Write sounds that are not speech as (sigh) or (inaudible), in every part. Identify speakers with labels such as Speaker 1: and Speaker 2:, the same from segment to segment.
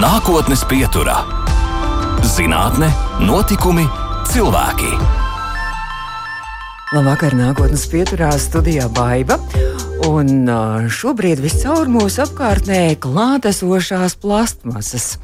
Speaker 1: Nākotnes pieturā - zinātne, notikumi, cilvēki.
Speaker 2: Labvakar, nākotnes pieturā studijā Baiva. Un šobrīd viscaur mūsu apkārtnē klātesošās plastmasas.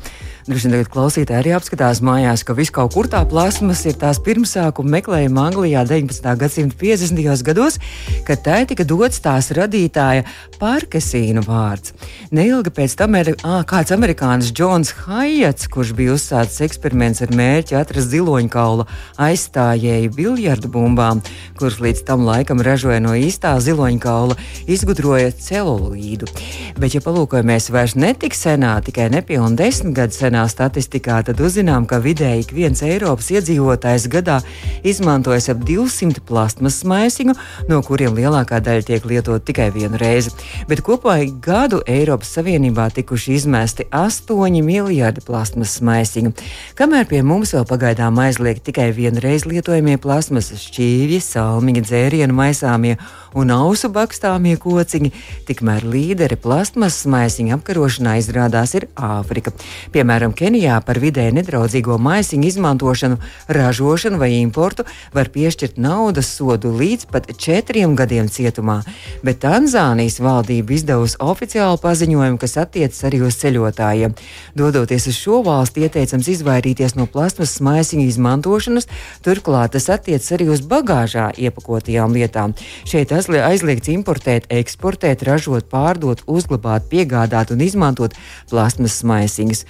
Speaker 2: Droši vien tagad klausītāji arī apskatās mājās, ka viss kaut kur tā plasmas ir tās pirmsākuma meklējuma Anglijā 19. gadsimta 50. gados, kad tai tika dots tās radītāja Parkesīnu vārds. Neilgi pēc tam ir ā, kāds amerikānis Džons Haiets, kurš bija uzsācis eksperiments ar mērķi atrast ziloņkaula aizstājēju biljardu bumbām, kurš līdz tam laikam ražoja no īstā ziloņkaula, izgudroja celulīdu. Bet, ja palūkojamies vairs netik senā, tikai nepilnu desmit gadu senā, nesenā statistikā, tad uzzinām, ka vidēji viens Eiropas iedzīvotājs gadā izmantojas ap 200 plasmas maisiņu, no kuriem lielākā daļa tiek lietot tikai vienu reizi. Bet kopā gadu Eiropas Savienībā tikuši izmesti 8 miljardi plasmas maisiņu. Kamēr pie mums vēl pagaidām aizliegt tikai vienreiz lietojamie plasmas šķīvji, salmiņa, dzērienu maisāmie un ausu bakstāmie kociņi, tikmēr līderi plasmas maisiņu apkarošanā izrādās ir Āfrika. Piemēram, Piemēram, Kenijā par vidēji nedraudzīgo maisiņu izmantošanu, ražošanu vai importu var piešķirt naudas sodu līdz pat četriem gadiem cietumā, bet Tanzānijas valdība izdevusi oficiālu paziņojumu, kas attiecas arī uz ceļotājiem. Dodoties uz šo valsti, ieteicams izvairīties no plasmas maisiņu izmantošanas, turklāt tas attiecas arī uz bagāžā iepakotajām lietām. Šeit aizliegts importēt, eksportēt, ražot, pārdot, uzglabāt, piegādāt un izmantot plasmas maisiņus.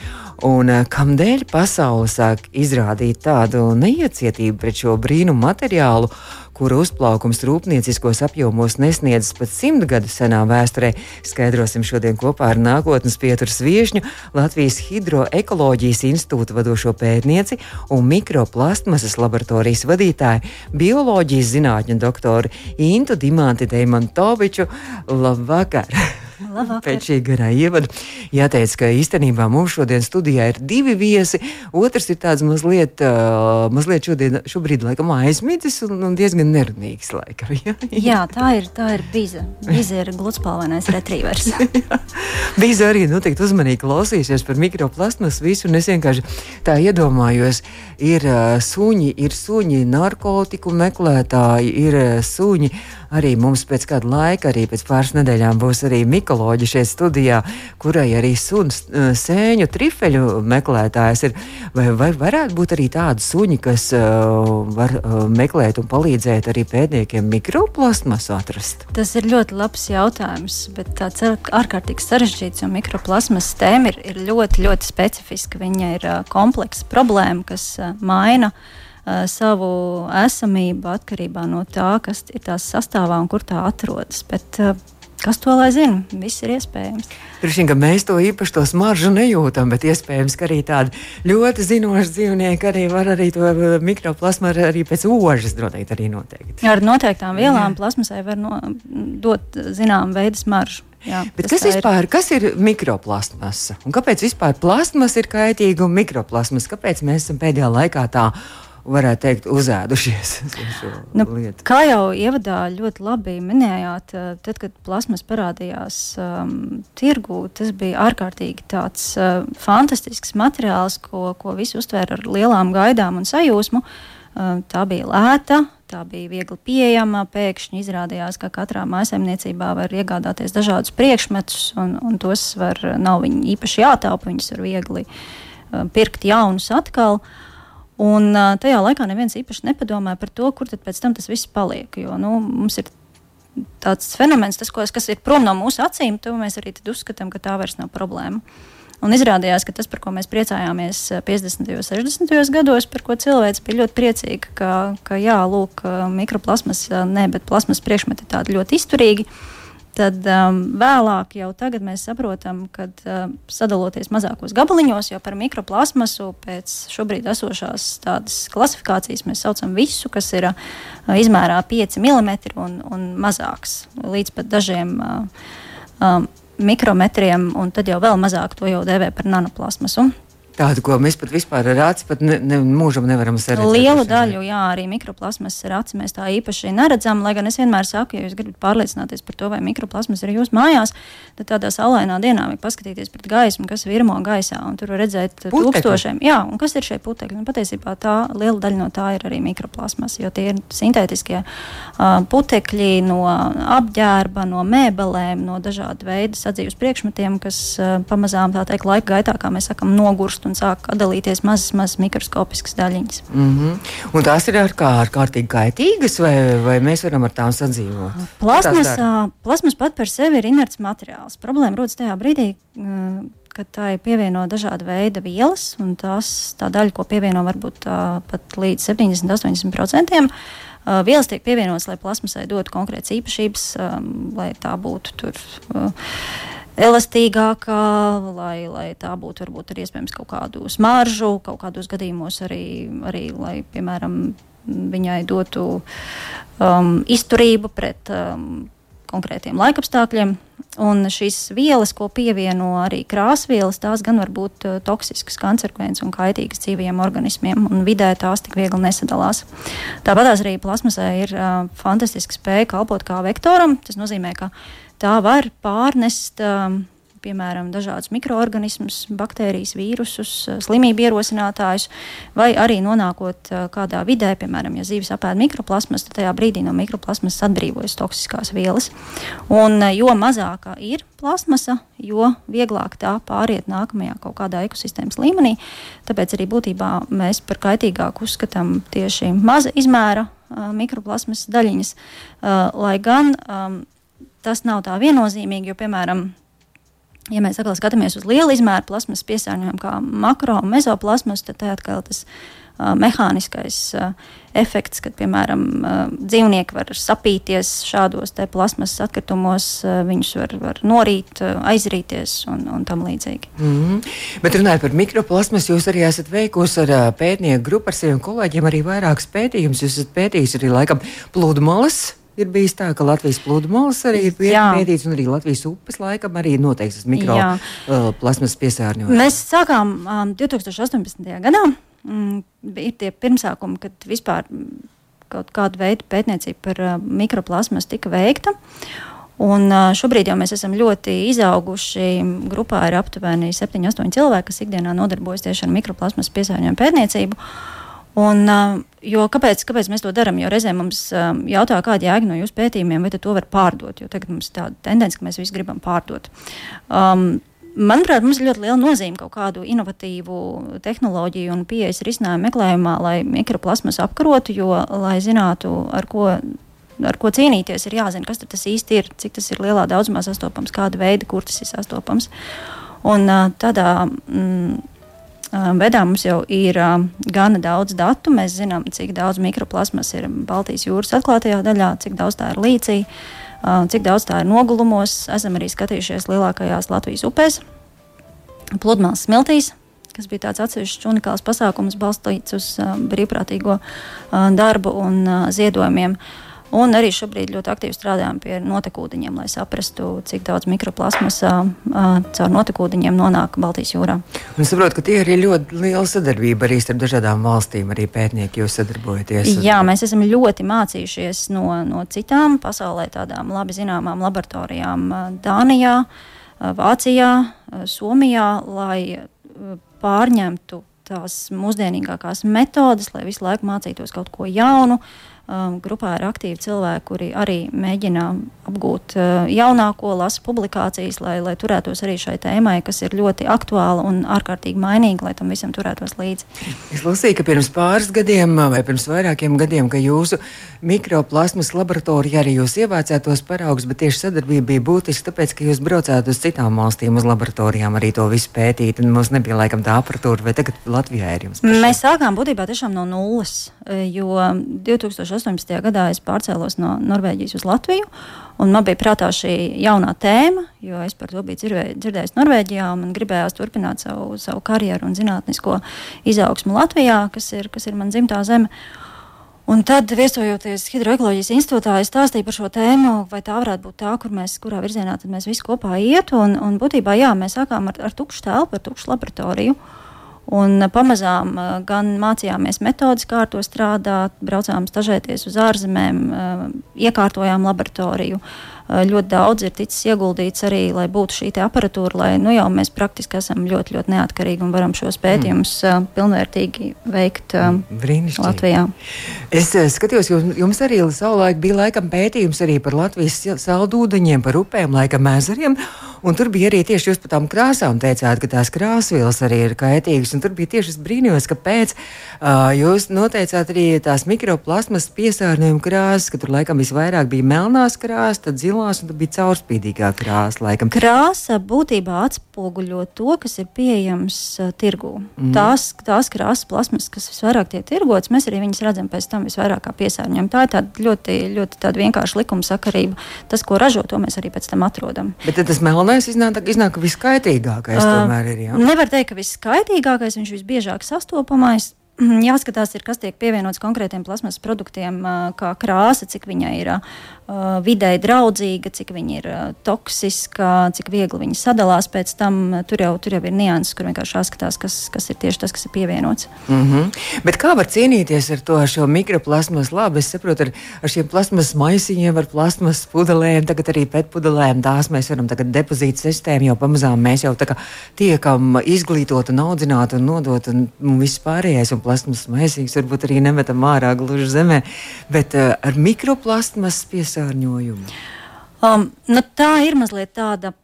Speaker 2: Un eh, kamdēļ pasaule sāk izrādīt tādu neiecietību pret šo brīnumu materiālu, kura uzplaukums rūpnieciskos apjomos nesniedzas pat simt gadu senā vēsturē, skaidrosim šodien kopā ar nākotnes pieturas viešņu Latvijas Hidroekoloģijas institūta vadošo pētnieci un mikroplastmasas laboratorijas vadītāju, bioloģijas zinātņu doktoru Intu Dimanti Deimantoviču. Labvakar! (laughs)
Speaker 3: Labvakar.
Speaker 2: Pēc šī garā ievada jāteic, ka īstenībā mums šodien studijā ir divi viesi. Otrs ir tāds mazliet, uh, mazliet šodien, šobrīd laikam aizmidzis un, un diezgan nerunīgs. Laikam,
Speaker 3: ja? Jā, tā ir, tā ir biza. Biza ir gludspalvainais retrīvers. (laughs)
Speaker 2: biza arī noteikti uzmanīgi klausīsies par mikroplastmas visu, un es vienkārši tā iedomājos, ir uh, suņi, ir suņi narkotiku meklētāji, ir uh, suņi arī mums pēc kāda laika, arī pēc pāris nedēļām būs arī mikoloģi šeit studijā, kurai arī suns uh, sēņu trifeļu meklētājs ir. Vai, vai varētu būt arī tādi suņi, kas uh, var uh, meklēt un palīdzēt arī pētniekiem mikroplasmasu atrast?
Speaker 3: Tas ir ļoti labs jautājums, bet tāds ārkārtīgi sarežģīts, jo mikroplasmas tēma ir, ir ļoti, ļoti specifiska. Viņa ir uh, kompleksa problēma, kas uh, maina savu esamību atkarībā no tā, kas ir tās sastāvā un kur tā atrodas. Bet, Kas to lai zina? Viss ir iespējams.
Speaker 2: Vien, ka mēs to īpaši to smaržu nejūtam, bet iespējams, ka arī tādi ļoti zinoši dzīvnieki arī var arī to mikroplasmu arī pēc ožas noteikti arī noteikt.
Speaker 3: Ar noteiktām vielām plasmasai var no, dot zinām veidu smaržu.
Speaker 2: Jā, Bet kas, vispār, ir. kas ir mikroplasmasa? Un kāpēc vispār plasmas ir kaitīga un mikroplasmas? Kāpēc mēs esam pēdējā laikā tā varētu teikt, uzēdušies.
Speaker 3: Nu, lietu. kā jau ievadā ļoti labi minējāt, eh, tad, kad plasmas parādījās um, tirgū, tas bija ārkārtīgi tāds uh, fantastisks materiāls, ko, ko visi uztvēra ar lielām gaidām un sajūsmu. Uh, tā bija lēta, tā bija viegli pieejama. Pēkšņi izrādījās, ka katrā mājsaimniecībā var iegādāties dažādus priekšmetus, un, un tos var, nav īpaši jātaupa, viņus var viegli uh, pirkt jaunus atkal. Uh, Un tajā laikā neviens īpaši nepadomāja par to, kur tad pēc tam tas viss paliek. Jo nu, mums ir tāds fenomens, tas, kas ir prom no mūsu acīm, to mēs arī uzskatām, ka tā vairs nav problēma. Un izrādījās, ka tas, par ko mēs priecājāmies 50. un 60. gados, par ko cilvēks bija ļoti priecīgs, ka, ka jā, lūk, mikroplasmas, ne, bet plasmas priekšmeti tādi ļoti izturīgi. Uh, Tad um, vēlāk, jau tagad mēs saprotam, ka uh, sadaloties mazākos gabaliņos, jau par mikroplasmasu pēc šobrīd esošās tādas klasifikācijas mēs saucam visu, kas ir uh, izmērā 5 mm un, un mazāks, līdz pat dažiem uh, um, mikrometriem, un tad jau vēl mazāk to jau dēvē par nanoplasmasu.
Speaker 2: Tādu, ko mēs pat vispār ar aci pat ne, ne, mūžam nevaram redzēt.
Speaker 3: Lielu daļu, jā, arī mikroplasmas ar aci mēs tā īpaši neredzam. Lai gan es vienmēr saku, ja jūs gribat pārliecināties par to, vai mikroplasmas ir jūsu mājās, tad tādā saulainā dienā vajag paskatīties pret gaismu, kas virmo gaisā. Tur var redzēt putekļi. tūkstošiem. Jā, un kas ir šie putekļi? Nu, patiesībā tā liela daļa no tā ir arī mikroplasmas, jo tie ir sintētiskie uh, putekļi no apģērba, no mēbelēm, no dažādu veidu sadzīves priekšmetiem, kas uh, pamazām tā teikt laika gaitā, kā mēs sakam, nogurst un sāk dalīties mazas, mazas mikroskopiskas daļiņas.
Speaker 2: Mm -hmm. Un tās ir kā ārkārtīgi kaitīgas, vai, vai mēs varam ar tām sadzīvot?
Speaker 3: Plasmas, plasmas pat par sevi ir inerts materiāls. Problēma rodas tajā brīdī, kad tā ir pievienota dažāda veida vielas, un tās, tā daļa, ko pievieno varbūt tā, pat līdz 70-80%. Uh, vielas tiek pievienotas, lai plasmasai dotu konkrētas īpašības, um, lai tā būtu tur. Uh, elastīgākā, lai, lai tā būtu varbūt arī iespējams kaut kādu smaržu, kaut kādos gadījumos arī, arī lai, piemēram, viņai dotu um, izturību pret um, konkrētiem laikapstākļiem. Un šīs vielas, ko pievieno arī krāsvielas, tās gan var būt uh, toksiskas, kancerogēnas un kaitīgas dzīvajiem organismiem, un vidē tās tik viegli nesadalās. Tāpat arī plasmasē ir uh, fantastiska spēja kalpot kā vektoram. Tas nozīmē, ka tā var pārnest. Um, piemēram, dažādus mikroorganismus, baktērijas, vīrusus, uh, slimību ierosinātājus, vai arī nonākot uh, kādā vidē, piemēram, ja zīves apēda mikroplasmas, tad tajā brīdī no mikroplasmas atbrīvojas toksiskās vielas. Un uh, jo mazākā ir plasmasa, jo vieglāk tā pāriet nākamajā kaut kādā ekosistēmas līmenī. Tāpēc arī būtībā mēs par kaitīgāku uzskatām tieši maza izmēra mikroplasmas daļiņas, lai gan um, tas nav tā viennozīmīgi, jo, piemēram, Ja mēs atkal skatāmies uz lielu izmēru plasmas piesārņojumu, kā makro un mezoplasmas, tad tā atkal tas uh, mehāniskais uh, efekts, kad, piemēram, uh, dzīvnieki var sapīties šādos plasmas atkritumos, uh, viņus var, var norīt, uh, aizrīties un, un tam līdzīgi.
Speaker 2: Mm -hmm. Bet runājot par mikroplasmas, jūs arī esat veikusi ar uh, pētnieku grupu ar saviem kolēģiem arī vairākus pētījumus. Jūs esat pētījis arī laikam plūdmalas ir bijis tā, ka Latvijas pludmales arī ir pētīts, un arī Latvijas upes laikam arī noteikts tas mikroplasmas uh, piesārņojums.
Speaker 3: Mēs sākām um, 2018. gadā. Mm, ir tie pirmsākumi, kad vispār kaut kāda veida pētniecība par uh, mikroplasmas tika veikta. Un uh, šobrīd jau mēs esam ļoti izauguši. Grupā ir aptuveni 7-8 cilvēki, kas ikdienā nodarbojas tieši ar mikroplasmas piesārņojumu pētniecību. Uh, Un, jo, kāpēc, kāpēc mēs to darām? Jo reizē mums jautā, kāda jēga no jūsu pētījumiem, vai to var pārdot. Jo tagad mums ir tāda tendence, ka mēs visi gribam pārdot. Um, Manuprāt, mums ir ļoti liela nozīme kaut kādu inovatīvu tehnoloģiju un pieejas risinājumu meklējumā, lai mikroplasmas apkarotu, jo, lai zinātu, ar ko, ar ko cīnīties, ir jāzina, kas tas īsti ir, cik tas ir lielā daudzumā sastopams, kāda veida, kur tas ir sastopams. Un tādā. Mm, veidā mums jau ir gana daudz datu. Mēs zinām, cik daudz mikroplasmas ir Baltijas jūras atklātajā daļā, cik daudz tā ir līcī, cik daudz tā ir nogulumos. Esam arī skatījušies lielākajās Latvijas upēs, pludmales smiltīs. Tas bija tāds atsevišķs unikāls pasākums, balstīts uz brīvprātīgo darbu un ziedojumiem. Uh, Un arī šobrīd ļoti aktīvi strādājam pie notekūdeņiem, lai saprastu, cik daudz mikroplasmas uh, caur notekūdeņiem nonāk Baltijas jūrā.
Speaker 2: Un es saprotu, ka tie ir ļoti liela sadarbība arī starp dažādām valstīm. Arī pētnieki jūs sadarbojaties.
Speaker 3: Jā, mēs esam ļoti mācījušies no, no citām pasaulē tādām labi zināmām laboratorijām Dānijā, Vācijā, Somijā, lai pārņemtu tās mūsdienīgākās metodes, lai visu laiku mācītos kaut ko jaunu. Uh, Um, grupā ir aktīvi cilvēki, kuri arī mēģina apgūt uh, jaunāko, lasa publikācijas, lai, lai turētos arī šai tēmai, kas ir ļoti aktuāla un ārkārtīgi mainīga, lai tam visam turētos līdzi.
Speaker 2: Es lasīju, ka pirms pāris gadiem vai pirms vairākiem gadiem, ka jūsu mikroplasmas laboratorijā arī jūs ievācāt tos paraugus, bet tieši sadarbība bija būtiska, tāpēc, ka jūs braucāt uz citām valstīm, uz laboratorijām arī to visu pētīt, un mums nebija laikam tā aparatūra, vai tagad Latvijā ir jums?
Speaker 3: Mēs sākām būtībā tiešām no nulles, jo 2000 2018. gadā es pārcēlos no Norvēģijas uz Latviju. Man bija prātā šī jaunā tēma, jo es par to biju dzirdējis Norvēģijā. Man gribējās turpināt savu, savu karjeru un zinātnisko izaugsmu Latvijā, kas ir, kas ir mana dzimtā zeme. Un tad, viesojoties Hidroekoloģijas institūtā, es stāstīju par šo tēmu, vai tā varētu būt tā, kur mēs, kurā virzienā mēs visi kopā ietu. Un, un būtībā jā, mēs sākām ar, ar tukšu telpu, ar tukšu laboratoriju. Un pamazām gan mācījāmies metodus, kā ar to strādāt, braucām stažēties uz ārzemēm, iekārtojām laboratoriju. Ļoti daudz ir ticis ieguldīts arī, lai būtu šī aparatūra, lai nu jau mēs praktiski esam ļoti, ļoti neatkarīgi un varam šos pētījumus mm. pilnvērtīgi veikt mm, Latvijā.
Speaker 2: Es skatījos, jums, jums arī savulaik bija laikam pētījums arī par Latvijas saldūdeņiem, par upēm, laikam ezeriem. Un tur bija arī tieši jūs par tām krāsām teicāt, ka tās krāsvielas arī ir kaitīgas. Tur bija tieši es brīnījos, kāpēc uh, jūs noteicāt arī tās mikroplasmas piesārņojuma krāsas, ka tur laikam visvairāk bija melnās krāsas, tad zilās un tad bija caurspīdīgā krāsa. Laikam.
Speaker 3: Krāsa būtībā atspoguļo to, kas ir pieejams uh, tirgū. Mm. Tās, tās krāsas plasmas, kas visvairāk tiek tirgotas, mēs arī viņas redzam pēc tam visvairāk kā piesārņojumu. Tā ir tāda ļoti, ļoti vienkārša likumsakarība. Tas, ko ražo, to mēs arī pēc tam atrodam.
Speaker 2: Bet tas melnais iznāk, iznāk ka viskaitīgākais uh, tomēr ir. Jā.
Speaker 3: Nevar teikt, ka viskaitīgākais, viņš visbiežāk sastopamais. (clears throat) Jāskatās, ir, kas tiek pievienots konkrētiem plasmas produktiem, kā krāsa, cik viņa ir uh, videi draudzīga, cik viņa ir uh, toksiska, cik viegli viņa sadalās pēc tam. Tur jau, tur jau ir nianses, kur vienkārši jāskatās, kas, kas ir tieši tas, kas ir pievienots.
Speaker 2: Mm -hmm. Bet kā var cīnīties ar to šo mikroplasmas? Labi, es saprotu, ar, ar šiem plasmas maisiņiem, ar plasmas pudelēm, tagad arī pētpudelēm, tās mēs varam tagad depozītu sistēmu, jo pamazām mēs jau tiekam izglītot un audzināt un nodot un, un viss pārējais, un plasmas maisīgs varbūt arī nemetam ārā gluži zemē, bet uh, ar mikroplasmas piesāņojumu piesārņojumu?
Speaker 3: Um, nu, tā ir mazliet tāda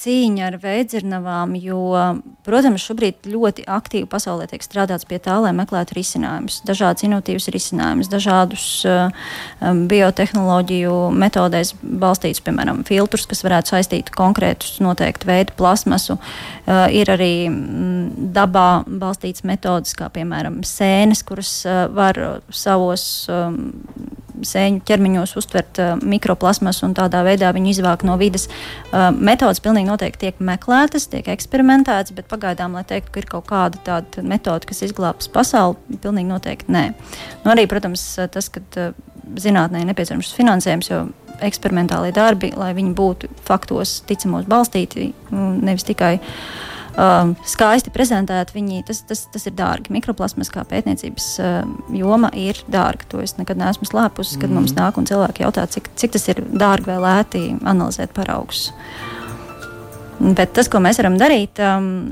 Speaker 3: cīņa ar veidzirnavām, jo, protams, šobrīd ļoti aktīvi pasaulē tiek strādāts pie tā, lai meklētu risinājumus, dažādas inovatīvas risinājumus, dažādus uh, um, biotehnoloģiju metodēs balstītus, piemēram, filtrus, kas varētu saistīt konkrētus noteiktu veidu plasmasu. Uh, ir arī mm, dabā balstīts metodas, kā piemēram sēnes, kuras uh, var savos um, sēņu ķermeņos uztvert uh, mikroplasmas un tādā veidā viņu izvākt no vidas. Uh, metodas pilnīgi noteikti tiek meklētas, tiek eksperimentētas, bet pagaidām, lai teiktu, ka ir kaut kāda tāda metode, kas izglābs pasauli, pilnīgi noteikti nē. Nu, arī, protams, tas, ka uh, zinātnē ir nepieciešams finansējums, jo eksperimentālie darbi, lai viņi būtu faktos ticamos balstīti, nevis tikai uh, um, skaisti prezentēt, viņi, tas, tas, tas ir dārgi. Mikroplasmas kā pētniecības uh, joma ir dārga. To es nekad neesmu slēpusi, kad mm. mums nāk un cilvēki jautā, cik, cik tas ir dārgi vai lēti analizēt paraugus. Bet tas, ko mēs varam darīt, um,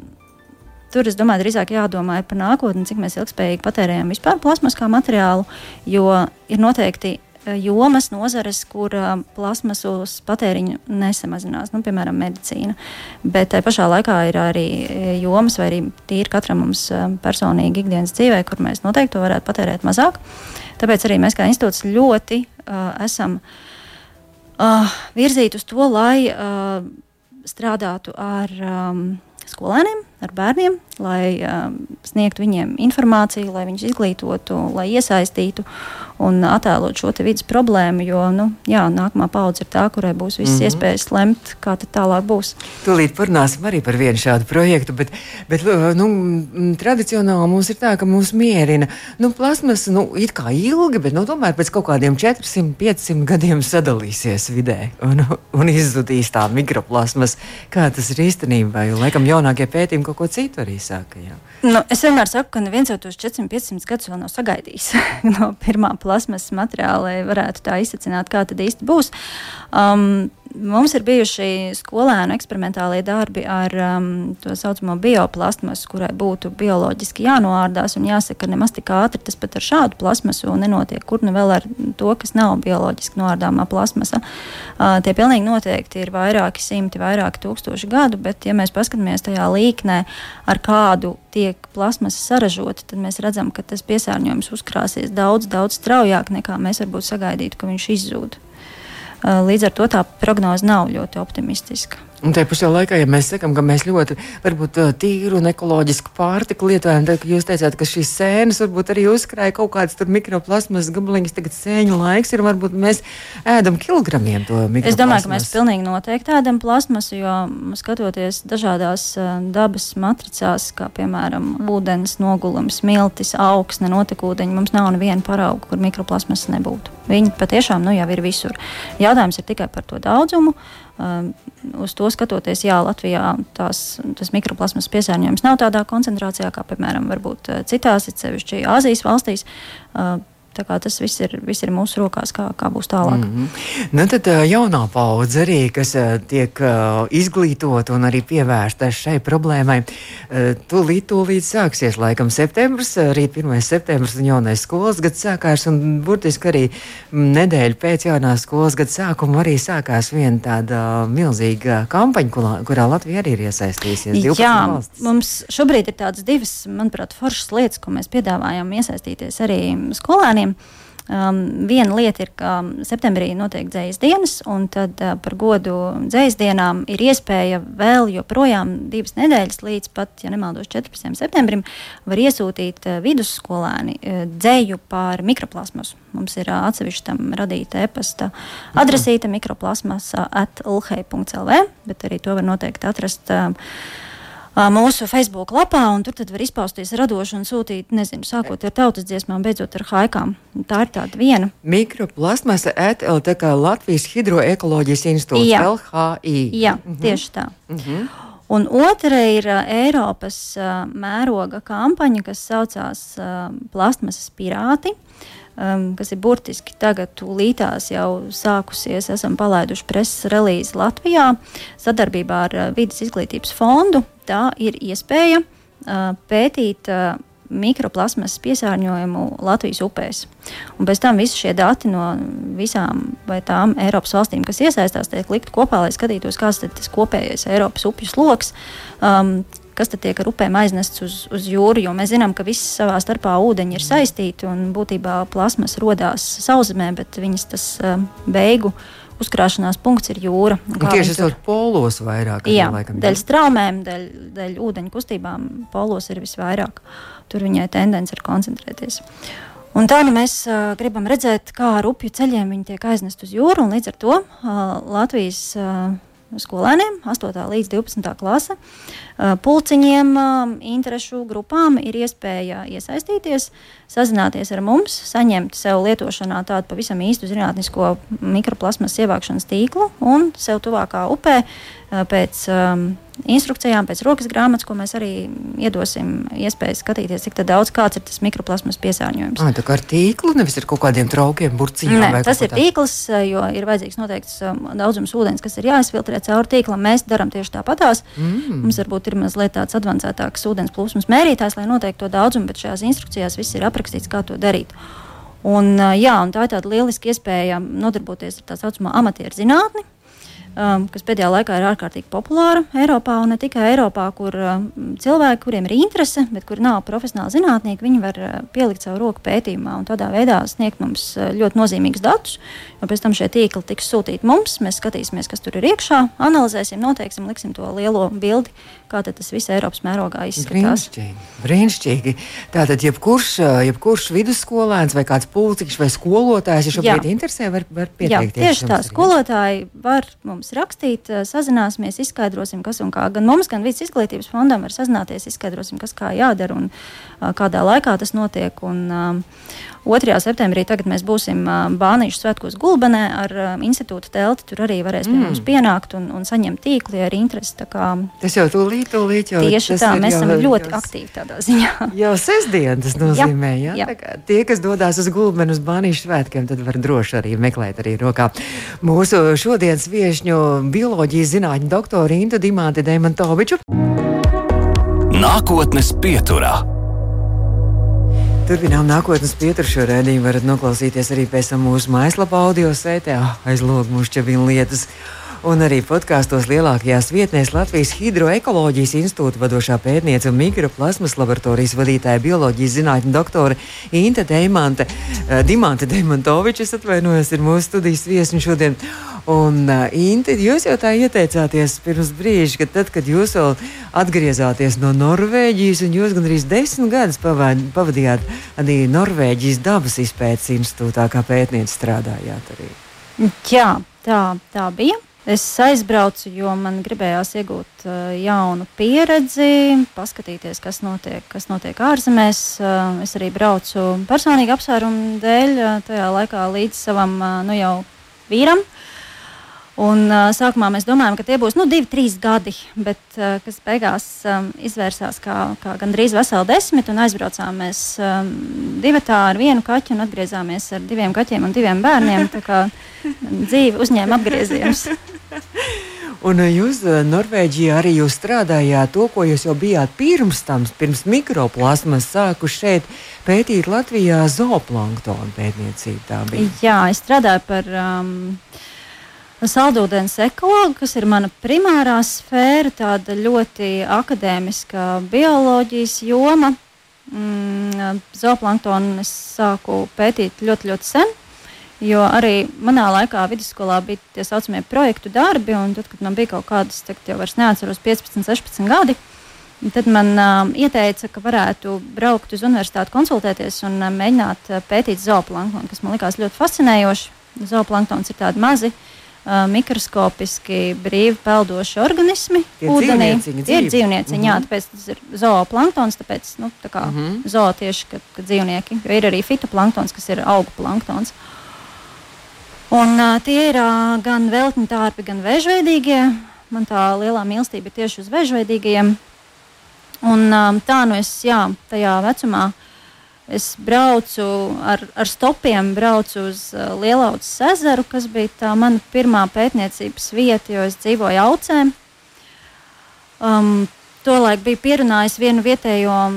Speaker 3: Tur, es domāju, drīzāk jādomā par nākotni, cik mēs ilgspējīgi patērējam vispār plasmas kā materiālu, jo ir noteikti jomas, nozares, kur plasmasas patēriņu nesamazinās, nu, piemēram, medicīna. Bet tajā pašā laikā ir arī jomas, vai arī tīri katram mums personīgi ikdienas dzīvē, kur mēs noteikti to varētu patērēt mazāk. Tāpēc arī mēs kā institūts ļoti uh, esam uh, virzīti uz to, lai uh, strādātu ar um, skolēniem, ar bērniem, lai um, sniegtu viņiem informāciju, lai viņus izglītotu, lai iesaistītu un attēlot šo vidas problēmu. Jo nu, jā, nākamā paudze ir tā, kurai būs visas mm -hmm. iespējas lemt, kā tālāk būs.
Speaker 2: Tūlīt parunāsim arī par vienu šādu projektu, bet, bet nu, tradicionāli mums ir tā, ka mūs mierina nu, plasmas nu, it kā ilgi, bet nu, tomēr pēc kaut kādiem 400, 500 gadiem sadalīsies vidē un, un izzudīs tā mikroplasmas. Kā tas ir īstenībā? Jo laikam jaunākie pētījumi kaut ko citu arī saka. Jā.
Speaker 3: Nu, es vienmēr saku, ka neviens jau tos 400-500 gadus vēl nav sagaidījis (laughs) no pirmā plasmas materiāla, lai varētu tā izsacināt, kā tad īsti būs. Um, Mums ir bijuši skolēnu eksperimentālie darbi ar um, tā saucamo bioplastmasu, kurai būtu bioloģiski jānoārdās. Jāsaka, ka nemaz tik ātri tas pat ar šādu plasmasu nenotiek, kur nu vēl ar to, kas nav bioloģiski noārdāmā plasmasa. Uh, tie pilnīgi noteikti ir vairāki simti, vairāki tūkstoši gadu, bet, ja mēs paskatāmies tajā līknē, ar kādu tiek plasmasa saražota, tad mēs redzam, ka tas piesārņojums uzkrāsies daudz, daudz straujāk nekā mēs varbūt sagaidītu, ka viņš izzūd. Līdz ar to tā prognoze nav ļoti optimistiska.
Speaker 2: Un tajā pašā laikā, ja mēs sakām, ka mēs ļoti varbūt, tīru un ekoloģisku pārtiku lietojam, tad jūs teicāt, ka šīs sēnes varbūt arī uzkrāja kaut kādas mikroplasmas gabaliņas. Tagad sēņu laiks ir, varbūt mēs ēdam kilogramiem to mikroplasmasu.
Speaker 3: Es domāju, ka mēs pilnīgi noteikti ēdam plasmasu, jo skatoties dažādās dabas matricās, kā piemēram ūdens nogulums, miltis, augsne, notekūdeņi, mums nav neviena parauga, kur mikroplasmas nebūtu. Viņi patiešām nu, jau ir visur. Jautājums ir tikai par to daudzumu Um, uz to skatoties, jā, Latvijā tās, tas mikroplasmas piesārņojums nav tādā koncentrācijā, kā, piemēram, varbūt citās, it sevišķi Āzijas valstīs. Uh, Tas viss ir, viss ir mūsu rokās, kā, kā būs tālāk. Mm
Speaker 2: -hmm. nu, tad jaunā paudze arī, kas tiek izglītota un arī pievērsta šai problēmai, tūlīt, tūlīt sāksies laikam septembris, arī 1. septembris un jaunais skolas gads sākās, un burtiski arī nedēļu pēc jaunās skolas gada sākuma arī sākās viena tāda milzīga kampaņa, kurā, kurā Latvija arī ir iesaistījusies.
Speaker 3: Jā, valstis. mums šobrīd ir tādas divas, manuprāt, foršas lietas, ko mēs piedāvājam iesaistīties arī skolēniem bērniem. Um, viena lieta ir, ka septembrī notiek dzīslas dienas, un tad uh, par godu dzīslas dienām ir iespēja vēl joprojām divas nedēļas līdz pat, ja nemaldos, 14. septembrim, var iesūtīt uh, vidusskolēni uh, dzēju par mikroplasmas. Mums ir uh, atsevišķi tam radīta e-pasta adresīte mikroplasmas at lhei.lv, bet arī to var noteikti atrast. Uh, mūsu Facebook lapā, un tur var izpausties radoši un sūtīt, nezinu, sākot ar tautas dziesmām, beidzot ar haikām. Tā ir tāda viena.
Speaker 2: Mikroplasmasa ETL, tā kā Latvijas Hidroekoloģijas institūts, Jā. LHI.
Speaker 3: Jā, mhm. tieši tā. Mhm. Un otra ir Eiropas mēroga kampaņa, kas saucās Plastmasas pirāti. Um, kas ir burtiski tagad, tūlītās jau sākusies. Esam palaiduši preses relīzi Latvijā sadarbībā ar uh, Vides izglītības fondu tā ir iespēja uh, pētīt uh, mikroplasmas piesārņojumu Latvijas upēs. Un pēc tam visi šie dati no visām tām Eiropas valstīm, kas iesaistās, tiek likt kopā, lai skatītos, kāds ir tas kopējais Eiropas upju sloks. Um, kas tiek ar upēm aiznests uz, uz jūru, jo mēs zinām, ka visi savā starpā ūdeņi ir saistīti un būtībā plasmas radās sauszemē, bet viņas tas uh, beigu uh, uzkrāšanās punkts ir jūra.
Speaker 2: Tieši tas polos vairāk.
Speaker 3: Jā, laikam, dēļ straumēm, dēļ, dēļ ūdeņu kustībām polos ir visvairāk. Tur viņai tendence ir koncentrēties. Un tā nu mēs uh, gribam redzēt, kā ar upju ceļiem viņi tiek aiznest uz jūru, un līdz ar to uh, Latvijas uh, skolēniem, 8. līdz 12. klase. Pulciņiem, interešu grupām ir iespēja iesaistīties, sazināties ar mums, saņemt sev lietošanā tādu pavisam īstu zinātnisko mikroplasmas ievākšanas tīklu un sev tuvākā upē pēc instrukcijām, pēc rokas grāmatas, ko mēs arī iedosim iespēju skatīties, cik daudz kāds ir tas mikroplasmas piesārņojums.
Speaker 2: Ah, tā kā ar tīklu, nevis ar kaut kādiem traukiem, burciņiem.
Speaker 3: Nē, tas ir tīkls, jo ir vajadzīgs noteikts daudzums ūdens, kas ir jāizfiltrē cauri tīklam. Mēs darām tieši tāpatās. Mm. Mums varbūt ir mazliet tāds advancētāks ūdens plūsmas mērītājs, lai noteiktu to daudzumu, bet šajās instrukcijās viss ir aprakstīts, kā to darīt. Un, jā, un tā ir tāda lieliska iespēja nodarboties ar tā saucamo amatieru zinātni, um, kas pēdējā laikā ir ārkārtīgi populāra Eiropā, un ne tikai Eiropā, kur um, cilvēki, kuriem ir interese, bet kuri nav profesionāli zinātnieki, viņi var uh, pielikt savu roku pētījumā un tādā veidā sniegt mums uh, ļoti nozīmīgus datus. Jo pēc tam šie tīkli tiks sūtīti mums, mēs skatīsimies, kas tur ir iekšā, analizēsim, noteiksim, liksim to lielo bildi, kā tas viss Eiropas mērogā izskatās.
Speaker 2: Brīnišķīgi. Brīnišķīgi. Tātad, jebkurš, jebkurš vidusskolēns vai kāds pulciņš vai skolotājs, ja šobrīd interesē, var, var pieteikties.
Speaker 3: Jā, tieši tā, skolotāji var mums rakstīt, sazināsimies, izskaidrosim, kas un kā. Gan mums, gan vidas izglītības fondam var sazināties, izskaidrosim, kas kā jādara un kādā laikā tas notiek. Un, uh, 2. septembrī mēs būsim Bānīšu svētkos Gulbenē ar institūta telti. Tur arī varēs pie mm. mums pienākt un, un saņemt tīkli ar interesi. Kā,
Speaker 2: tas jau tūlīt, tūlīt
Speaker 3: jau tieši tā, mēs jau, esam ļoti jau, aktīvi tādā ziņā. (laughs)
Speaker 2: Jau sestdien tas nozīmē, jā, jā. jā. Tie, kas dodas uz Gulbenu uz Bānīšu svētkiem, tad var droši arī meklēt arī rokā. Mūsu šodienas viešņu bioloģijas zinātņu doktoru Intu Dimāti Demantoviču.
Speaker 1: Nākotnes pieturā.
Speaker 2: Turpinām nākotnes pieturu šo redzējumu. varat noklausīties arī pēc tam mūsu mājaslapā, audio sētē, aizlūgt mūsu čevīnu lietas. Un arī podkāstos lielākajās vietnēs Latvijas Hidroekoloģijas institūta vadošā pētniece un mikroplasmas laboratorijas vadītāja bioloģijas zinātņu doktore Inte Deimante, uh, Dimante Deimantovičs, atvainojos, ir mūsu studijas viesi šodien. Un, uh, Inti, jūs jau tā ieteicāties pirms brīža, ka tad, kad jūs vēl atgriezāties no Norvēģijas, un jūs gandrīz desmit gadus pavadījāt arī Norvēģijas dabas izpētes institūtā, kā pētniece strādājāt arī.
Speaker 3: Jā, tā, tā bija. Es aizbraucu, jo man gribējās iegūt uh, jaunu pieredzi, paskatīties, kas notiek, kas notiek ārzemēs. Uh, es arī braucu personīgi apsvērumu dēļ, uh, tajā laikā līdz savam uh, nu jau vīram. Uh, Un, uh, sākumā mēs domājām, ka tie būs nu, divi, trīs gadi, bet uh, kas beigās um, izvērsās kā, kā gandrīz veseli desmit. Aizbraucām mēs um, divi ar vienu kaķu un atgriezāmies ar diviem kaķiem un diviem bērniem. Tā kā dzīve uzņēma apgriezienus. (laughs)
Speaker 2: Un jūs Norvēģijā arī jūs strādājāt to, ko jūs jau bijāt pirms tam, pirms mikroplasmas sākuši šeit pētīt Latvijā zooplanktonu pētniecību.
Speaker 3: Jā, es strādāju par um, Saldūdens ekologa, kas ir mana primārā sfēra, tāda ļoti akadēmiska bioloģijas joma. Mm, zooplanktonu es sāku pētīt ļoti, ļoti sen, jo arī manā laikā vidusskolā bija tie saucamie projektu darbi, un tad, kad man bija kaut kādas, tagad jau neatceros, 15, 16 gadi, tad man um, ieteica, ka varētu braukt uz universitāti konsultēties un um, mēģināt uh, pētīt zooplanktonu, kas man likās ļoti fascinējoši. Zooplanktons ir tādi mazi uh, uh, mikroskopiski brīvi peldoši organismi
Speaker 2: Tie ūdenī. Tie
Speaker 3: ir dzīvnieciņi, mm -hmm. jā, tāpēc tas ir zooplanktons, tāpēc nu, tā kā mm -hmm. zoo tieši kad, kad dzīvnieki, jo ir arī fitoplanktons, kas ir augu planktons. Un uh, tie ir uh, gan veltņu tārpi, gan vēžveidīgie. Man tā lielā mīlestība ir tieši uz vēžveidīgajiem. Un um, tā nu es, jā, tajā vecumā uh, Es braucu ar, ar stopiem, braucu uz uh, Lielaudas ezeru, kas bija tā mana pirmā pētniecības vieta, jo es dzīvoju Aucēm. Um, Tolaik bija pierunājis vienu vietējo um,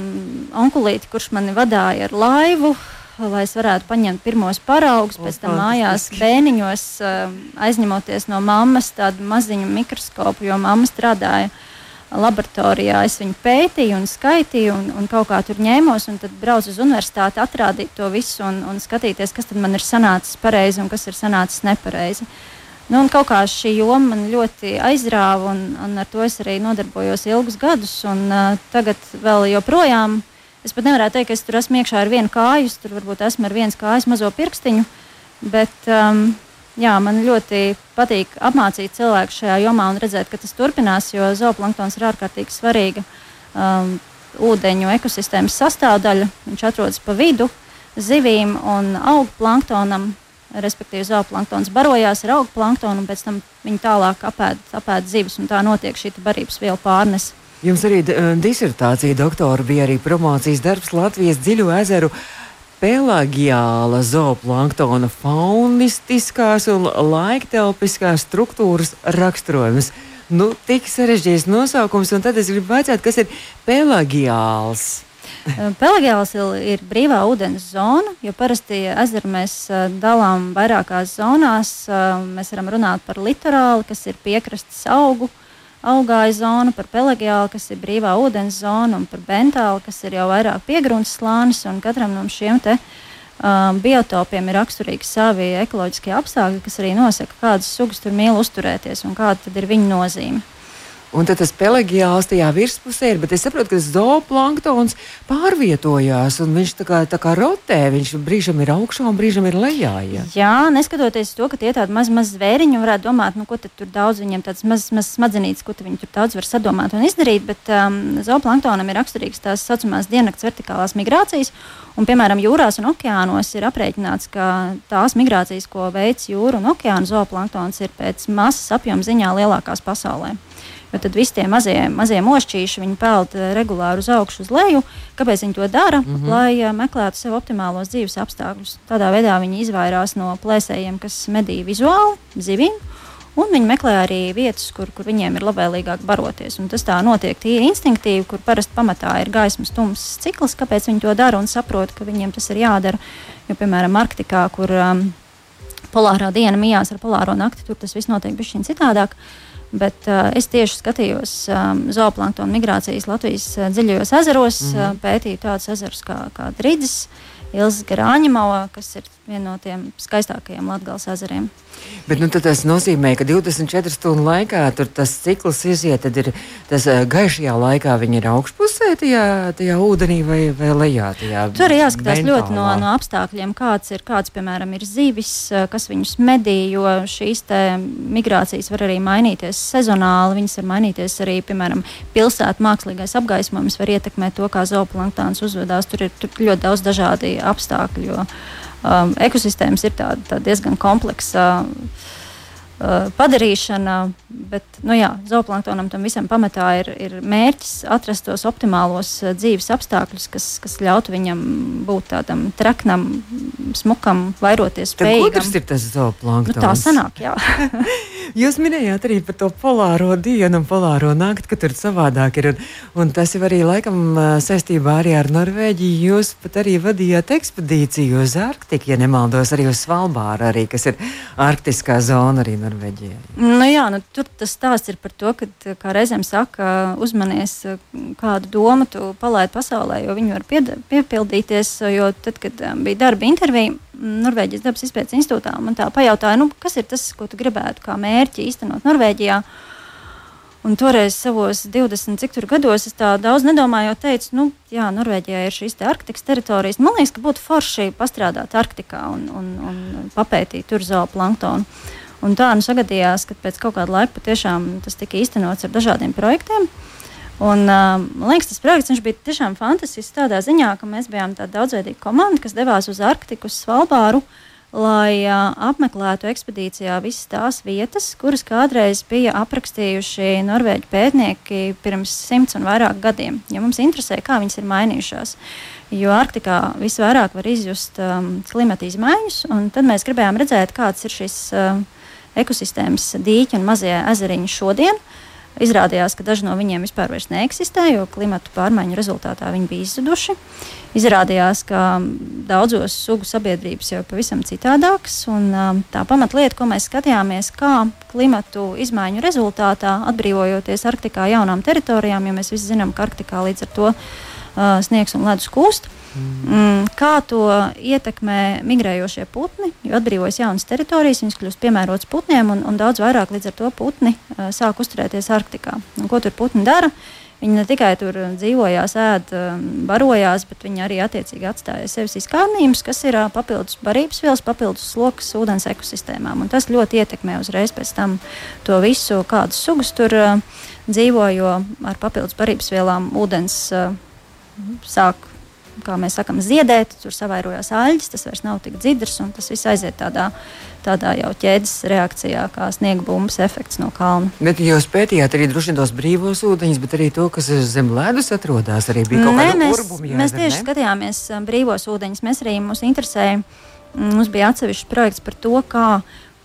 Speaker 3: onkulīti, kurš mani vadīja ar laivu, lai es varētu paņemt pirmos paraugus, o, pēc tam mājās bēniņos, uh, aizņemoties no mammas tādu maziņu mikroskopu, jo mamma strādāja uh, laboratorijā es viņu pētīju un skaitīju, un, un kaut kā tur ņēmos, un tad braucu uz universitāti, atrādīt to visu un, un skatīties, kas man ir sanācis pareizi un kas ir sanācis nepareizi. Nu, un kaut kā šī joma man ļoti aizrāva, un, un ar to es arī nodarbojos ilgus gadus. Un, uh, tagad vēl joprojām es pat nevarētu teikt, ka es tur esmu iekšā ar vienu kāju, tur varbūt esmu ar viens kājas mazo pirkstiņu. Bet, um, jā, man ļoti patīk apmācīt cilvēku šajā jomā un redzēt, ka tas turpinās, jo zooplanktons ir ārkārtīgi svarīga um, ūdeņu ekosistēmas sastāvdaļa. Viņš atrodas pa vidu zivīm un augu planktonam. Respektīvi, zooplanktons barojās ar augu planktonu, un pēc tam viņi tālāk apēd, apēd zivis, un tā notiek šī barības vielu pārnese.
Speaker 2: Jums arī disertācija doktora bija arī promocijas darbs Latvijas dziļu ezeru pelagiāla zooplanktona faunistiskās un laiktelpiskās struktūras raksturojums. Nu, tik sarežģīts nosaukums, un tad es gribu vaicāt, kas ir pelagiāls.
Speaker 3: Pelagiāls ir brīvā ūdens zona, jo parasti ezeru mēs dalām vairākās zonās. Mēs varam runāt par litorāli, kas ir piekrastes augu augāja zona, par pelagiālu, kas ir brīvā ūdens zona, un par bentālu, kas ir jau vairāk piegrunts slānis. Katram no šiem te, um, biotopiem ir raksturīgi savi ekoloģiskie apstākļi, kas arī nosaka, kādas sugas tur mīl uzturēties un kāda ir viņa nozīme.
Speaker 2: Un tad tas pelagiāls tajā virspusē ir, bet es saprotu, ka tas zooplanktons pārvietojās un viņš tā kā, tā kā rotē. Viņš brīžam ir augšā un brīžam ir lejā.
Speaker 3: Ja? Jā, neskatoties to, ka tie tādi mazi maz zvēriņi varētu domāt, nu, ko tur daudz viņiem tādas mazas maz smadzenītes, ko viņi tur daudz var sadomāt un izdarīt, bet um, zooplanktonam ir raksturīgas tās saucamās diennakts vertikālās migrācijas. Un, piemēram, jūrās un okeānos ir aprēķināts, ka tās migrācijas, ko veic jūra un okeāna zooplanktons, ir pēc masas apjoma ziņā lielākās pasaulē. Jo tad visi tie mazie, mazie mošķīši peld eh, regulāri uz augšu, uz leju. Kāpēc viņi to dara? Mm -hmm. Lai uh, meklētu sev optimālos dzīves apstākļus. Tādā veidā viņi izvairās no plēsējiem, kas medī vizuāli, zivīm. Un viņi meklē arī vietas, kur, kur viņiem ir labvēlīgāk baroties. Un tas tā notiek tīri instinktīvi, kur parasti pamatā ir gaismas tumsas cikls. Kāpēc viņi to dara un saprot, ka viņiem tas ir jādara? Jo, piemēram, Arktikā, kur um, polārā diena mijās ar polāro nakti, tur tas viss notiek bišķiņ citādāk. Uh, Bet uh, es tieši skatījos um, zooplanktonu migrācijas Latvijas uh, dziļajos ezeros, mm -hmm. uh, pētīju tādus ezerus kā, kā Drīdzes, Ilza Garāņamova, kas ir viena no tiem skaistākajiem Latvijas ezeriem.
Speaker 2: Bet nu, tas nozīmē, ka 24 stundu laikā tas cikls iziet, tad ir tas gaišajā laikā viņi ir augšpusē tajā, tajā ūdenī vai, vai lejā.
Speaker 3: Tur arī jāskatās mentālā. ļoti no, no apstākļiem, kāds ir, kāds, piemēram, ir zivis, kas viņus medī, jo šīs migrācijas var arī mainīties sezonāli, viņas var mainīties arī, piemēram, pilsētu mākslīgais apgaismojums var ietekmēt to, kā zooplanktons uzvedās. Tur ir tur ļoti daudz dažādi apstākļi. Jo, um, ekosistēmas ir tā, tā diezgan kompleksa. Uh, padarīšana, bet nu jā, zooplanktonam tam visam pamatā ir, ir mērķis atrast tos optimālos uh, dzīves apstākļus, kas, kas ļautu viņam būt tādam traknam, smukam, vairoties spējīgam.
Speaker 2: Tas ir tas zooplankton.
Speaker 3: Nu, tā sanāk, jā. (laughs) (laughs)
Speaker 2: Jūs minējāt arī par to polāro dienu un polāro nakti, ka tur savādāk ir. Un, un tas jau arī laikam saistībā arī ar Norvēģiju. Jūs pat arī vadījāt ekspedīciju uz Arktiku, ja nemaldos, arī uz Svalbāru, arī, kas ir arktiskā zona arī Norvēģijā.
Speaker 3: Nu, jā, nu, tur tas stāsts ir par to, ka, kā reizēm saka, uzmanies kādu domu tu palaid pasaulē, jo viņi var piepildīties, jo tad, kad bija darba intervija, Norvēģijas dabas izpētes institūtā. Man tā pajautāja, nu, kas ir tas, ko tu gribētu kā mērķi īstenot Norvēģijā. Un toreiz, savos 20 cik tur gados, es tā daudz nedomāju, teicu, nu, jā, Norvēģijā ir šīs te Arktikas teritorijas. Man liekas, ka būtu forši pastrādāt Arktikā un, un, un papētīt tur zooplanktonu. Un tā nu sagadījās, ka pēc kaut kāda laika patiešām tas tika īstenots ar dažādiem projektiem. Uh, Un, uh, man liekas, tas projekts bija tiešām fantastisks tādā ziņā, ka mēs bijām tāda daudzveidīga komanda, kas devās uz Arktiku, uz Svalbāru, lai uh, apmeklētu ekspedīcijā visas tās vietas, kuras kādreiz bija aprakstījuši norvēģi pētnieki pirms simts un vairāk gadiem. Ja mums interesē, kā viņas ir mainījušās. Jo Arktikā visvairāk var izjust um, klimata izmaiņas, un tad mēs gribējām redzēt, kāds ir šis uh, ekosistēmas dīķi un mazie ezeriņi šodien. Izrādījās, ka daži no viņiem vispār neeksistē, jo klimatu pārmaiņu rezultātā viņi bija izzuduši. Izrādījās, ka daudzos sugu sabiedrības jau ir pavisam citādākas. Un, tā pamatlieta, ko mēs skatījāmies, kā klimatu izmaiņu rezultātā, atbrīvojoties Arktikā jaunām teritorijām, jo mēs visi zinām, ka Arktikā līdz ar to uh, sniegs un ledus kūst. Mm, kā to ietekmē migrējošie putni, jo atbrīvojas jaunas teritorijas, viņas kļūst piemērotas putniem, un, un daudz vairāk līdz ar to putni uh, sāk uzturēties Arktikā. Un, ko tur putni dara? Viņi ne tikai tur dzīvojās, ēd, barojās, bet viņi arī attiecīgi atstāja sevis izkārnījumus, kas ir papildus barības vielas, papildus sloks ūdens ekosistēmām. Un tas ļoti ietekmē uzreiz pēc tam to visu, kādas sugas tur dzīvo, jo ar papildus barības vielām ūdens sāk kā mēs sakām, ziedēt, tur savairojās aļģis, tas vairs nav tik dzidrs, un tas viss aiziet tādā, tādā jau ķēdes reakcijā, kā sniega bumbas efekts no kalna.
Speaker 2: Bet jūs pētījāt arī droši vien tos brīvos ūdeņus, bet arī to, kas zem ledus atrodas, arī bija kaut kāda
Speaker 3: mēs, urbumi. Mēs tieši ne? skatījāmies um, brīvos ūdeņus, mēs arī mūs interesēja, mums bija atsevišķs projekts par to, kā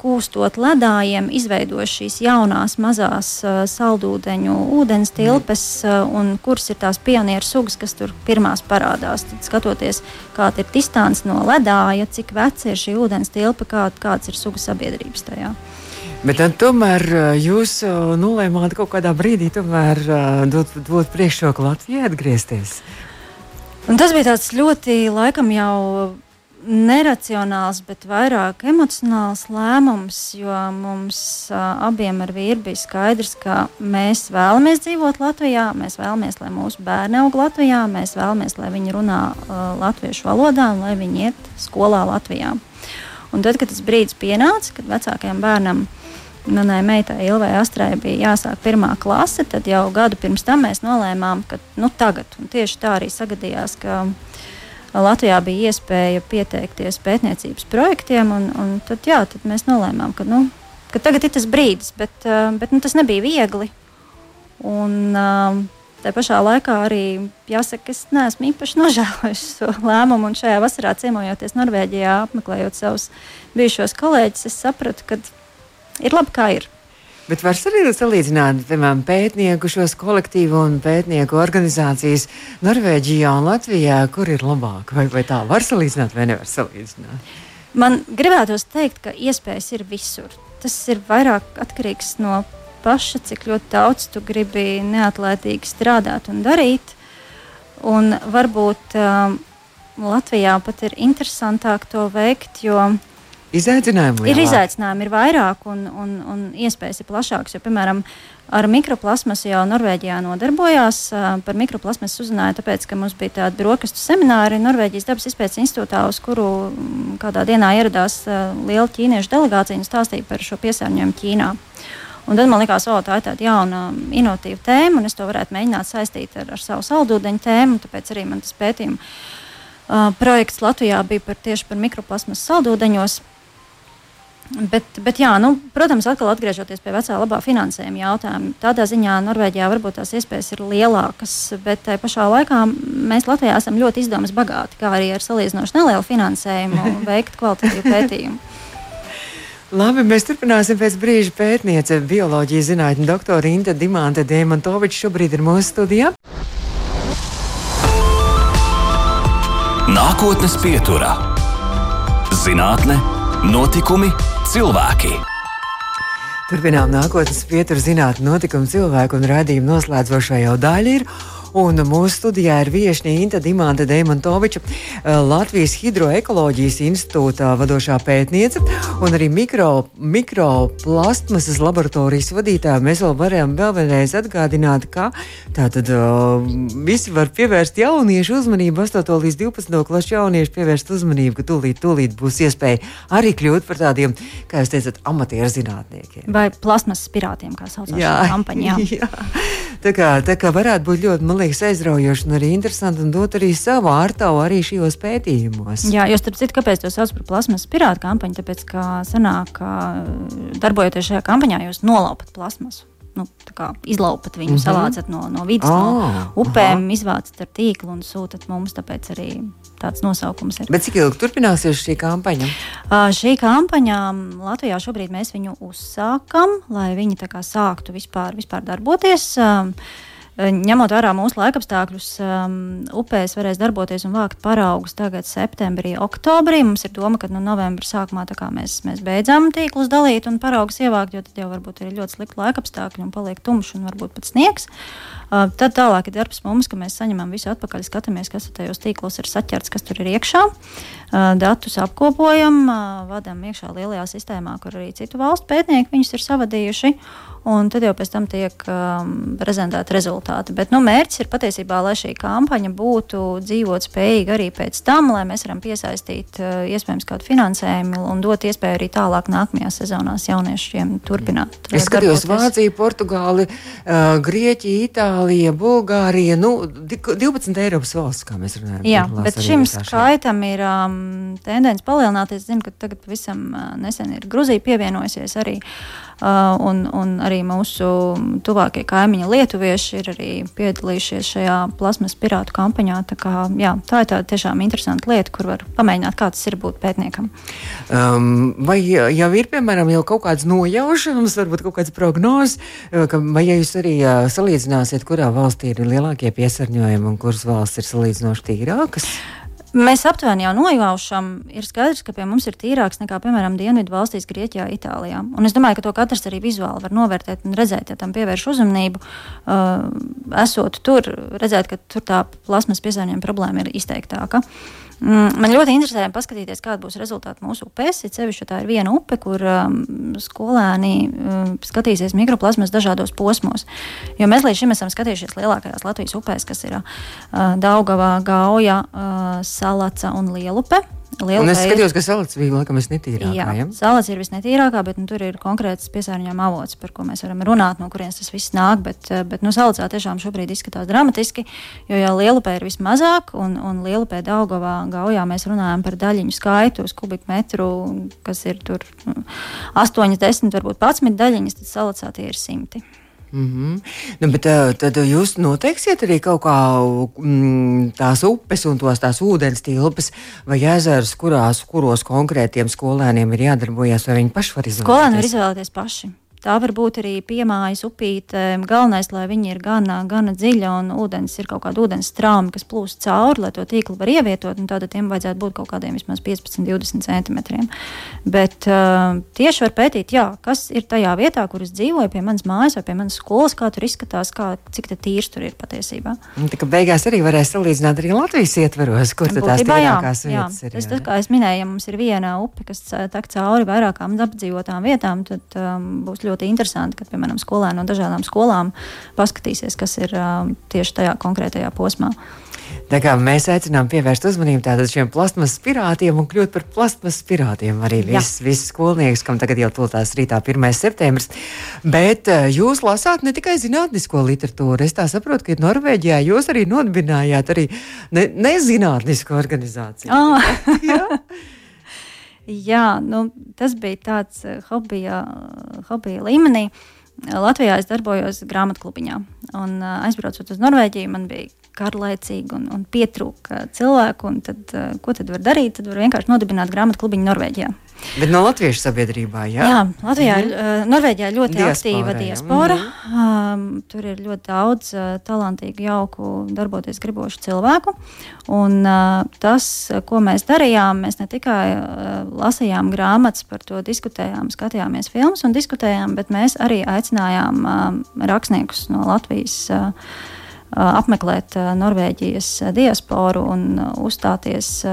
Speaker 3: kūstot ledājiem, izveidot šīs jaunās, mazās uh, saldūdeņu ūdens tilpes, uh, un kuras ir tās pionieru sugas, kas tur pirmās parādās. Tad, skatoties, kāda ir distance no ledāja, cik veca ir šī ūdens tilpa, kā, kāds ir sugu sabiedrības tajā.
Speaker 2: Bet tad, tomēr jūs nolēmāt kaut kādā brīdī tomēr, dot, dot priekšroku Latvijai atgriezties.
Speaker 3: Un tas bija ļoti laikam jau neracionāls, bet vairāk emocionāls lēmums, jo mums uh, abiem ar vīru bija skaidrs, ka mēs vēlamies dzīvot Latvijā, mēs vēlamies, lai mūsu bērni aug Latvijā, mēs vēlamies, lai viņi runā uh, latviešu valodā un lai viņi iet skolā Latvijā. Un tad, kad tas brīdis pienāca, kad vecākajam bērnam, manai meitai Ilvai Astrai bija jāsāk pirmā klase, tad jau gadu pirms tam mēs nolēmām, ka nu, tagad, un tieši tā arī sagadījās, ka Latvijā bija iespēja pieteikties pētniecības projektiem, un, un tad, jā, tad mēs nolēmām, ka, nu, ka tagad ir tas brīdis, bet, bet nu, tas nebija viegli. Un, Tā pašā laikā arī jāsaka, es neesmu īpaši nožēlojis šo lēmumu. Šajā vasarā ciemojoties Norvēģijā, apmeklējot savus bijušos kolēģus, es sapratu, ka ir labi, kā ir.
Speaker 2: Bet var arī salīdzināt, piemēram, pētnieku šos kolektīvu un pētnieku organizācijas Norvēģijā un Latvijā, kur ir labāk? Vai, vai tā var salīdzināt, vai nevar salīdzināt?
Speaker 3: Man gribētos teikt, ka iespējas ir visur. Tas ir vairāk atkarīgs no paša, cik ļoti daudz tu gribi neatlaidīgi strādāt un darīt. Un varbūt um, Latvijā pat ir interesantāk to veikt, jo
Speaker 2: Izaicinājumi lielāk.
Speaker 3: ir izaicinājumi, ir vairāk un, un, un iespējas ir plašākas. Jo, piemēram, ar mikroplasmasu jau Norvēģijā nodarbojās. Par mikroplasmasu uzzināju, tāpēc, ka mums bija tāda brokastu semināri Norvēģijas dabas izpētes institūtā, uz kuru kādā dienā ieradās liela ķīniešu delegācija un stāstīja par šo piesārņojumu Ķīnā. Un tad man liekas, ka tā ir tāda jauna, inovatīva tēma, un es to varētu mēģināt saistīt ar, ar savu saldūdeņu tēmu. Tāpēc arī man tas pētījuma uh, projekts Latvijā bija par, tieši par mikroplasmas saldūdeņos. Bet, bet jā, nu, protams, atkal atgriežoties pie vecā labā finansējuma jautājuma, tādā ziņā Norvēģijā varbūt tās iespējas ir lielākas, bet tajā pašā laikā mēs Latvijā esam ļoti izdevumus bagāti, kā arī ar salīdzinoši nelielu finansējumu (laughs) veikt kvalitatīvu pētījumu.
Speaker 2: Labi, mēs turpināsim pēc brīža pētniece, bioloģijas zinātņu doktora Inta Dimanta Dēmantoviča šobrīd ir mūsu studijā.
Speaker 1: Nākotnes pieturā - zinātne, notikumi cilvēki.
Speaker 2: Turpinām nākotnes pieturu zinātnē, notikumu cilvēku un radījumu noslēdzošā jau daļa ir. Un mūsu studijā ir viesne Inta Dimanta Deimantoviča, eh, Latvijas Hidroekoloģijas institūta vadošā pētniece un arī mikro, mikroplastmasas laboratorijas vadītāja. Mēs vēl varam vēl vienreiz atgādināt, ka tātad uh, visi var pievērst jauniešu uzmanību, 8 līdz 12 klašu jauniešu pievērst uzmanību, ka tūlīt, tūlīt būs iespēja arī kļūt par tādiem, kā jūs teicat, amatieru zinātniekiem.
Speaker 3: Vai plasmasas pirātiem, kā saucās šī kampaņa. Jā. (laughs)
Speaker 2: jā. Tā, kā, tā kā varētu būt ļoti, man liekas, aizraujoši un arī interesanti un dot arī savu ārtavu arī šajos pētījumos.
Speaker 3: Jā, jo starp citu, kāpēc to sauc par plasmasas pirātu kampaņu? Tāpēc, ka sanāk, ka darbojoties šajā kampaņā, jūs nolaupat plasmasu nu, izlaupat viņu, mm -hmm. savācat no, no vidas, oh, no upēm, aha. izvācat ar tīklu un sūtat mums. Tāpēc arī tāds nosaukums ir.
Speaker 2: Bet cik ilgi turpināsies šī kampaņa?
Speaker 3: Uh, šī kampaņa Latvijā šobrīd mēs viņu uzsākam, lai viņi sāktu vispār, vispār darboties. Uh, Ņemot vērā mūsu laikapstākļus, um, upēs varēs darboties un vākt paraugus tagad, septembrī, oktobrī. Mums ir doma, ka no novembra sākumā mēs, mēs beidzam tīklus dalīt un paraugus ievākt, jo tad jau varbūt ir ļoti slikti laikapstākļi un paliek tumšs un varbūt pat sniegs. Uh, tad tālāk ir darbs mums, ka mēs saņemam visu atpakaļ, skatāmies, kas tajos tīklos ir saķerts, kas tur ir iekšā. Datus apkopojam, vadām iekšā lielajā sistēmā, kur arī citu valstu pētnieki viņus ir savadījuši un tad jau pēc tam tiek um, prezentēti rezultāti. Bet nu, mērķis ir patiesībā, lai šī kampaņa būtu dzīvot spējīga arī pēc tam, lai mēs varam piesaistīt uh, iespējams kādu finansējumu un dot iespēju arī tālāk nākamajās sezonās jauniešiem turpināt.
Speaker 2: Es skatījos Vāciju, Portugāli, uh, Grieķiju, Itāliju, Bulgāriju, nu, 12 Eiropas valsts, kā mēs runājam.
Speaker 3: Jā, bet šim skaitam ir um, tendence palielināties. Es zinu, ka tagad pavisam uh, nesen ir Gruzija pievienojusies arī. Uh, un, un arī mūsu tuvākie kaimiņi lietuvieši ir arī piedalījušies šajā plasmas pirātu kampaņā. Tā, kā, jā, tā ir tā tiešām interesanta lieta, kur var pamēģināt, kā tas ir būt pētniekam.
Speaker 2: Um, vai jau ir, piemēram, jau kaut kāds nojaušams, varbūt kaut kāds prognozes, uh, vai ja jūs arī uh, salīdzināsiet, kurā valstī ir lielākie piesārņojumi un kuras valsts ir salīdzinoši tīrākas?
Speaker 3: Mēs aptuveni jau nojaušam, ir skaidrs, ka pie mums ir tīrāks nekā, piemēram, Dienvidu valstīs, Grieķijā, Itālijā. Un es domāju, ka to katrs arī vizuāli var novērtēt un redzēt, ja tam pievērš uzmanību. Uh, esot tur, redzēt, ka tur tā plasmas piesārņojuma problēma ir izteiktāka. Mm, man ļoti interesē paskatīties, kāda būs rezultāti mūsu upēs. Ir sevišķi tā ir viena upe, kur um, skolēni um, skatīsies mikroplasmas dažādos posmos. Jo mēs līdz šim esam skatījušies lielākajās Latvijas upēs, kas ir uh, Daugava, Gauja, uh, Salaca un Lielupe.
Speaker 2: Un es skatījos, ka salats bija laikam visnetīrākā. Jā, ja?
Speaker 3: salats ir visnetīrākā, bet nu, tur ir konkrēts piesārņojuma avots, par ko mēs varam runāt, no kurienes tas viss nāk. Bet, eh, bet nu, salacā tiešām šobrīd izskatās dramatiski, jo jau lielupē ir vismazāk, un, un lielupē Daugavā gaujā mēs runājam par daļiņu skaitu uz kubikmetru, kas ir tur 8, 10, varbūt 11 daļiņas, tad salacā tie ir simti.
Speaker 2: Mm -hmm. nu, bet, tad jūs noteiksiet arī kaut kā mm, tās upes un tos tās ūdens tilpes vai ezerus, kurās, kuros konkrētiem skolēniem ir jādarbojas, vai viņi paši var izvēlēties?
Speaker 3: Skolēni var izvēlēties paši. Tā var būt arī piemājas upīte. Galvenais, lai viņi ir gana, gana dziļa un ūdens ir kaut kāda ūdens trauma, kas plūst cauri, lai to tīklu var ievietot. Tātad tiem vajadzētu būt kaut kādiem vismaz 15, 20 centimetriem. Bet uh, tieši var pētīt, jā, kas ir tajā vietā, kur es dzīvoju, pie manas mājas vai pie manas skolas, kā tur izskatās, kā, cik tīrs tur ir patiesībā.
Speaker 2: Tā kā beigās arī varēs salīdzināt arī Latvijas ietveros, kur tad tās tīrākās vietas jā. ir.
Speaker 3: Tas, tā, kā es minēju, ja mums ir viena upe, kas tek cauri vairākām apdzīvotām vietām, tad um, būs ļoti ļoti interesanti, kad, piemēram, skolēni no dažādām skolām paskatīsies, kas ir tieši tajā konkrētajā posmā.
Speaker 2: Tā kā mēs aicinām pievērst uzmanību tātad šiem plasmas pirātiem un kļūt par plasmas pirātiem arī viss vis skolnieks, kam tagad jau tūlās rītā 1. septembris. Bet jūs lasāt ne tikai zinātnisko literatūru, es tā saprotu, ka Norvēģijā jūs arī nodibinājāt arī ne, nezinātnisku organizāciju. (laughs)
Speaker 3: Oh. Jā, nu, tas bija tāds hobija, hobija līmenī. Latvijā es darbojos grāmatklubiņā. Un, aizbraucot uz Norvēģiju, man bija garlaicīgi un, un pietrūka cilvēku. Un tad, ko tad var darīt? Tad var vienkārši nodibināt grāmatklubiņu Norvēģijā.
Speaker 2: Bet no latviešu sabiedrībā, jā?
Speaker 3: Jā, Latvijā, mm -hmm. Norvēģijā ļoti diaspora, aktīva diaspora. Mm -hmm. um, tur ir ļoti daudz uh, talantīgu, jauku, darboties gribošu cilvēku. Un uh, tas, ko mēs darījām, mēs ne tikai uh, lasījām grāmatas par to, diskutējām, skatījāmies filmas un diskutējām, bet mēs arī aicinājām uh, rakstniekus no Latvijas. Uh, apmeklēt Norvēģijas diasporu un uzstāties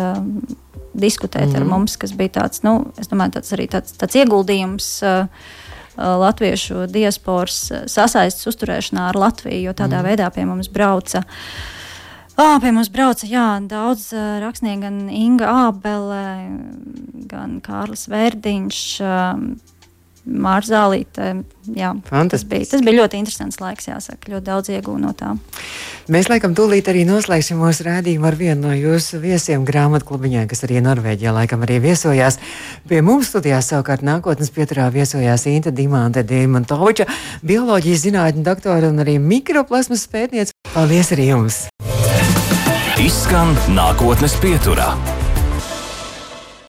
Speaker 3: diskutēt mm. ar mhm. mums, kas bija tāds, nu, domāju, tāds arī tāds, tāds ieguldījums. Uh, Latviešu diasporas sasaistes uzturēšanā ar Latviju, jo tādā mm. veidā pie mums brauca Oh, pie mums brauca jā, daudz uh, rakstnieku, gan Inga Ābele, gan Kārlis Vērdiņš, uh, Mārzālīte. Jā, tas bija, tas bija ļoti interesants laiks, jāsaka. Ļoti daudz iegūnu no tā.
Speaker 2: Mēs laikam tūlīt arī noslēgsim mūsu rādījumu ar vienu no jūsu viesiem grāmatklubiņā, kas arī Norvēģijā laikam arī viesojās. Pie mums studijā savukārt nākotnes pieturā viesojās Inta Dimante Dimantoviča, bioloģijas zinātņu doktora un arī mikroplasmas pētniece. Paldies arī jums!
Speaker 1: Izskan nākotnes pieturā.